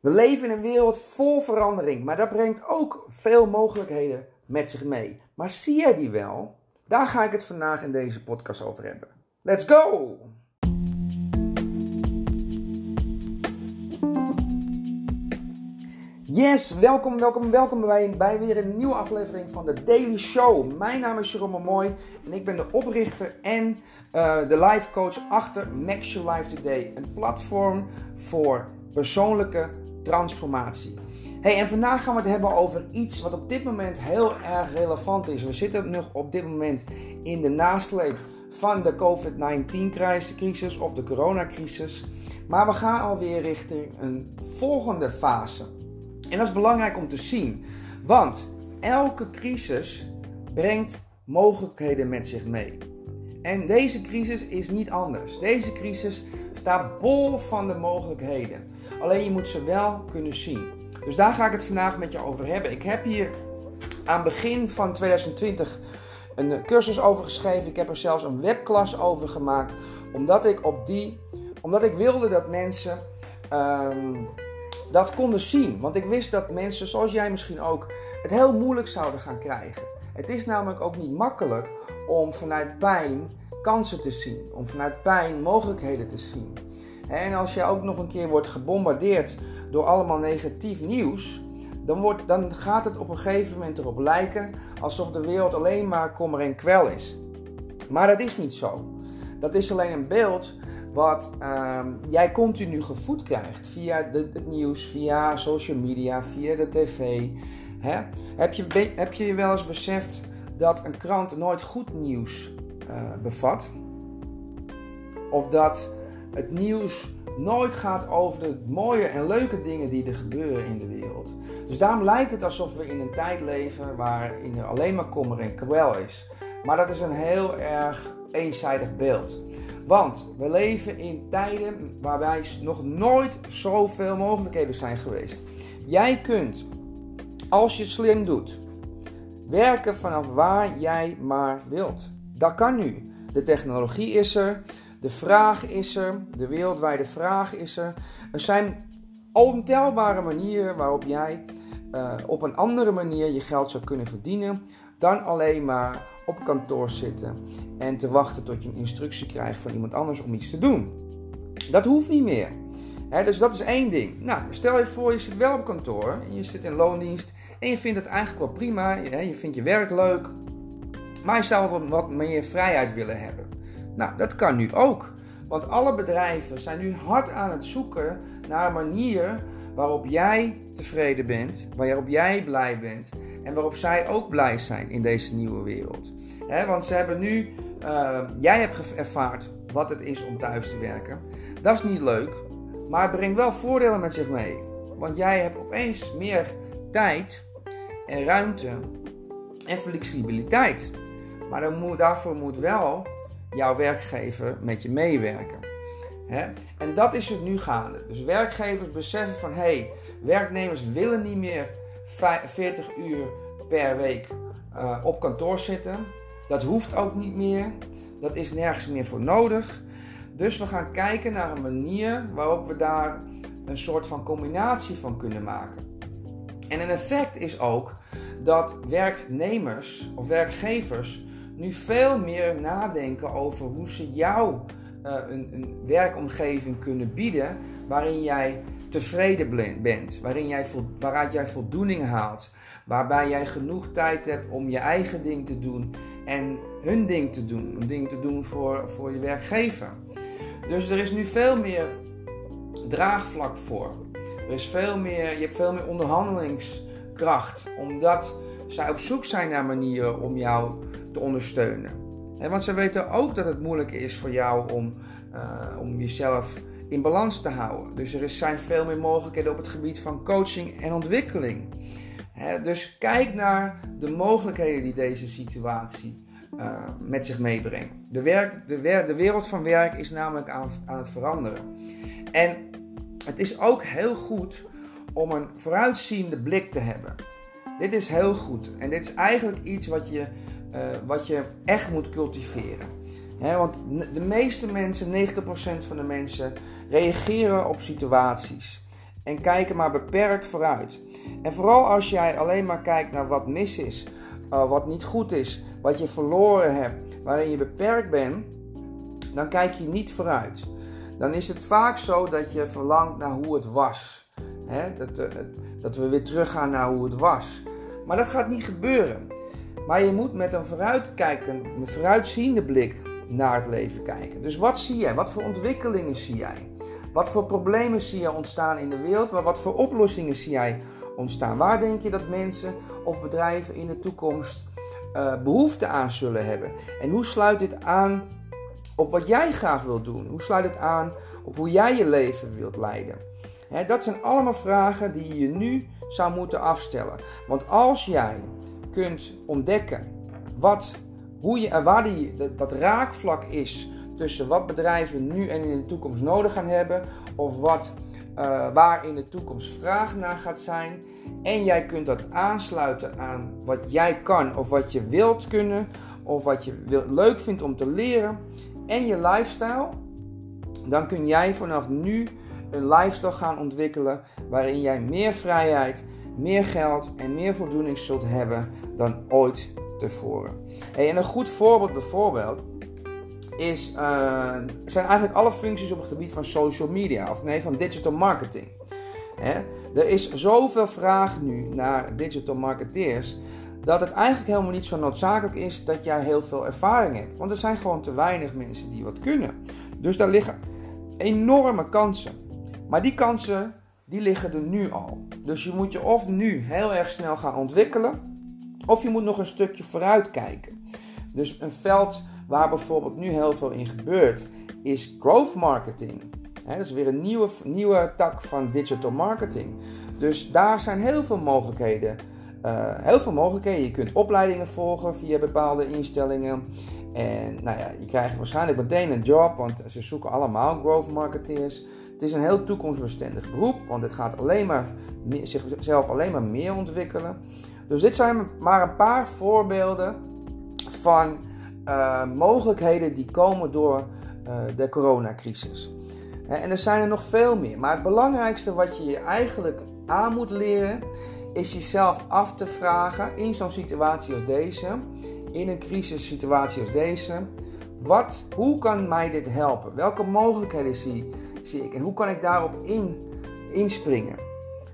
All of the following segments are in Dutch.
We leven in een wereld vol verandering, maar dat brengt ook veel mogelijkheden met zich mee. Maar zie jij die wel? Daar ga ik het vandaag in deze podcast over hebben. Let's go! Yes, welkom, welkom, welkom bij, weer een nieuwe aflevering van de Daily Show. Mijn naam is Jerome Mooi en ik ben de oprichter en uh, de life coach achter Max Your Life Today. Een platform voor persoonlijke transformatie. Hey, en vandaag gaan we het hebben over iets wat op dit moment heel erg relevant is. We zitten nog op dit moment in de nasleep van de COVID-19-crisis of de coronacrisis. Maar we gaan alweer richting een volgende fase. En dat is belangrijk om te zien, want elke crisis brengt mogelijkheden met zich mee. En deze crisis is niet anders. Deze crisis staat bol van de mogelijkheden. Alleen je moet ze wel kunnen zien. Dus daar ga ik het vandaag met je over hebben. Ik heb hier aan begin van 2020 een cursus over geschreven. Ik heb er zelfs een webklas over gemaakt. Omdat ik op die. Omdat ik wilde dat mensen ehm, dat konden zien. Want ik wist dat mensen, zoals jij misschien ook, het heel moeilijk zouden gaan krijgen. Het is namelijk ook niet makkelijk om vanuit pijn kansen te zien. Om vanuit pijn mogelijkheden te zien. En als je ook nog een keer wordt gebombardeerd door allemaal negatief nieuws, dan, wordt, dan gaat het op een gegeven moment erop lijken alsof de wereld alleen maar kommer en kwel is. Maar dat is niet zo. Dat is alleen een beeld wat uh, jij continu gevoed krijgt via de, het nieuws, via social media, via de tv. Hè? Heb, je, heb je je wel eens beseft dat een krant nooit goed nieuws uh, bevat? Of dat het nieuws nooit gaat over de mooie en leuke dingen die er gebeuren in de wereld. Dus daarom lijkt het alsof we in een tijd leven waarin er alleen maar kommer en kwel is. Maar dat is een heel erg eenzijdig beeld. Want we leven in tijden waarbij nog nooit zoveel mogelijkheden zijn geweest. Jij kunt, als je slim doet, werken vanaf waar jij maar wilt. Dat kan nu. De technologie is er. De vraag is er, de wereldwijde vraag is er. Er zijn ontelbare manieren waarop jij uh, op een andere manier je geld zou kunnen verdienen dan alleen maar op kantoor zitten en te wachten tot je een instructie krijgt van iemand anders om iets te doen. Dat hoeft niet meer. Dus dat is één ding. Nou, stel je voor, je zit wel op kantoor, je zit in loondienst en je vindt het eigenlijk wel prima, je vindt je werk leuk, maar je zou wat meer vrijheid willen hebben. Nou, dat kan nu ook. Want alle bedrijven zijn nu hard aan het zoeken naar een manier waarop jij tevreden bent, waarop jij blij bent en waarop zij ook blij zijn in deze nieuwe wereld. want ze hebben nu, uh, jij hebt ervaard wat het is om thuis te werken. Dat is niet leuk, maar het brengt wel voordelen met zich mee. Want jij hebt opeens meer tijd en ruimte en flexibiliteit. Maar dan moet, daarvoor moet wel jouw werkgever met je meewerken. En dat is het nu gaande. Dus werkgevers beseffen van hé, hey, werknemers willen niet meer 40 uur per week uh, op kantoor zitten. Dat hoeft ook niet meer. Dat is nergens meer voor nodig. Dus we gaan kijken naar een manier waarop we daar een soort van combinatie van kunnen maken. En een effect is ook dat werknemers of werkgevers nu veel meer nadenken over hoe ze jou uh, een, een, werkomgeving kunnen bieden waarin jij tevreden bent, waarin jij waaruit jij voldoening haalt, waarbij jij genoeg tijd hebt om je eigen ding te doen en hun ding te doen, een ding te doen voor, voor je werkgever. Dus er is nu veel meer draagvlak voor. Er is veel meer, je hebt veel meer onderhandelingskracht, omdat zij op zoek zijn naar manieren om jou te ondersteunen. want ze weten ook dat het moeilijk is voor jou om, uh, om jezelf in balans te houden. Dus er zijn veel meer mogelijkheden op het gebied van coaching en ontwikkeling. dus kijk naar de mogelijkheden die deze situatie uh, met zich meebrengt. De, werk, de, de, wereld van werk is namelijk aan, aan het veranderen. En het is ook heel goed om een vooruitziende blik te hebben. Dit is heel goed. En dit is eigenlijk iets wat je, uh, wat je echt moet cultiveren. want de meeste mensen, 90% van de mensen, reageren op situaties. en kijken maar beperkt vooruit. En vooral als jij alleen maar kijkt naar wat mis is, uh, wat niet goed is, wat je verloren hebt, waarin je beperkt bent, dan kijk je niet vooruit. Dan is het vaak zo dat je verlangt naar hoe het was. Dat, uh, dat we weer teruggaan naar hoe het was. Maar dat gaat niet gebeuren. Maar je moet met een vooruitkijkend, een vooruitziende blik naar het leven kijken. Dus wat zie jij? Wat voor ontwikkelingen zie jij? Wat voor problemen zie je ontstaan in de wereld, maar wat voor oplossingen zie jij ontstaan? Waar denk je dat mensen of bedrijven in de toekomst uh, behoefte aan zullen hebben? En hoe sluit dit aan op wat jij graag wilt doen? Hoe sluit het aan op hoe jij je leven wilt leiden? dat zijn allemaal vragen die je nu zou moeten afstellen. Want als jij kunt ontdekken wat, hoe je, waar die, dat raakvlak is tussen wat bedrijven nu en in de toekomst nodig gaan hebben, of wat, uh, waar in de toekomst vraag naar gaat zijn, en jij kunt dat aansluiten aan wat jij kan, of wat je wilt kunnen, of wat je leuk vindt om te leren, en je lifestyle, dan kun jij vanaf nu een lifestyle gaan ontwikkelen waarin jij meer vrijheid, meer geld en meer voldoening zult hebben dan ooit tevoren. En een goed voorbeeld bijvoorbeeld is, uh, zijn eigenlijk alle functies op het gebied van social media, of nee, van digital marketing. Hè? Er is zoveel vraag nu naar digital marketeers dat het eigenlijk helemaal niet zo noodzakelijk is dat jij heel veel ervaring hebt. Want er zijn gewoon te weinig mensen die wat kunnen. Dus daar liggen enorme kansen. Maar die kansen die liggen er nu al. Dus je moet je of nu heel erg snel gaan ontwikkelen, of je moet nog een stukje vooruit kijken. Dus een veld waar bijvoorbeeld nu heel veel in gebeurt, is growth marketing. dat is weer een nieuwe, nieuwe tak van digital marketing. Dus daar zijn heel veel mogelijkheden. Uh, heel veel mogelijkheden. Je kunt opleidingen volgen via bepaalde instellingen. En nou ja, je krijgt waarschijnlijk meteen een job, want ze zoeken allemaal growth marketeers. Het is een heel toekomstbestendig beroep, want het gaat alleen maar, zichzelf alleen maar meer ontwikkelen. Dus dit zijn maar een paar voorbeelden van uh, mogelijkheden die komen door uh, de coronacrisis. En er zijn er nog veel meer. Maar het belangrijkste wat je je eigenlijk aan moet leren, is jezelf af te vragen in zo'n situatie als deze, in een crisissituatie als deze, wat, hoe kan mij dit helpen? Welke mogelijkheden zie, zie ik en hoe kan ik daarop in, inspringen?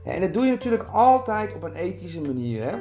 En dat doe je natuurlijk altijd op een ethische manier. Hè?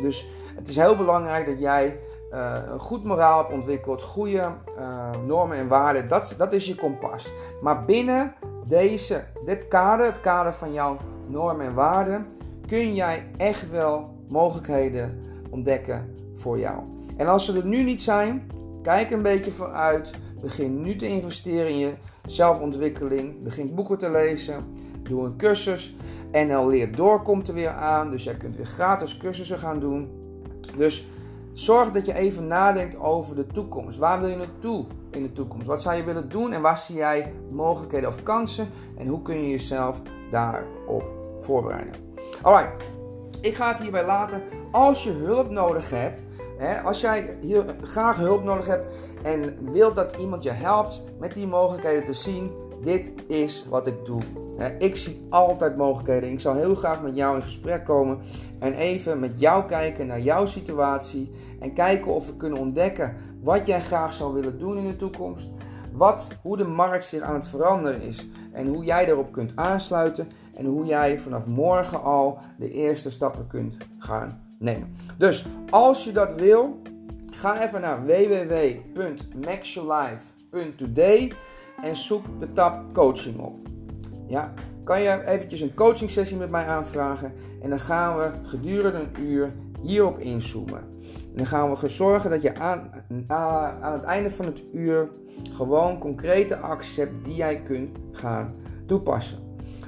Dus het is heel belangrijk dat jij een goed moraal hebt ontwikkeld, goede uh, normen en waarden. Dat, dat is je kompas. Maar binnen deze, dit kader, het kader van jouw normen en waarden, kun jij echt wel mogelijkheden ontdekken voor jou. En als ze er nu niet zijn, kijk een beetje vooruit. Begin nu te investeren in je zelfontwikkeling. Begin boeken te lezen. Doe een cursus. NL Leert Door komt er weer aan. Dus jij kunt weer gratis cursussen gaan doen. Dus zorg dat je even nadenkt over de toekomst. Waar wil je naartoe in de toekomst? Wat zou je willen doen en waar zie jij mogelijkheden of kansen? En hoe kun je jezelf daarop voorbereiden? Alright, ik ga het hierbij laten. Als je hulp nodig hebt, hè, als jij hier graag hulp nodig hebt en wilt dat iemand je helpt met die mogelijkheden te zien, dit is wat ik doe. Ik zie altijd mogelijkheden. Ik zou heel graag met jou in gesprek komen en even met jou kijken naar jouw situatie en kijken of we kunnen ontdekken wat jij graag zou willen doen in de toekomst. Wat, hoe de markt zich aan het veranderen is en hoe jij daarop kunt aansluiten en hoe jij vanaf morgen al de eerste stappen kunt gaan nemen. Dus als je dat wil, ga even naar www.maxyourlife.today en zoek de tab coaching op. Ja, kan je eventjes een coaching sessie met mij aanvragen en dan gaan we gedurende een uur hierop inzoomen. En dan gaan we zorgen dat je aan, aan het einde van het uur gewoon concrete acties hebt die jij kunt gaan toepassen.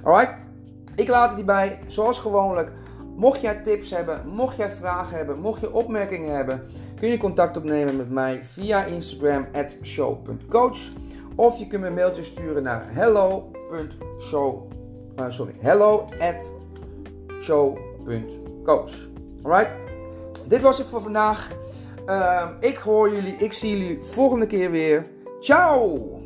Alright, ik laat het hierbij, zoals gewoonlijk. Mocht jij tips hebben, mocht jij vragen hebben, mocht je opmerkingen hebben, kun je contact opnemen met mij via Instagram at show.coach. Of je kunt me een mailtje sturen naar hello.show. Uh, sorry, hello at show.coach. Alright? Dit was het voor vandaag. Uh, ik hoor jullie, ik zie jullie volgende keer weer. Ciao!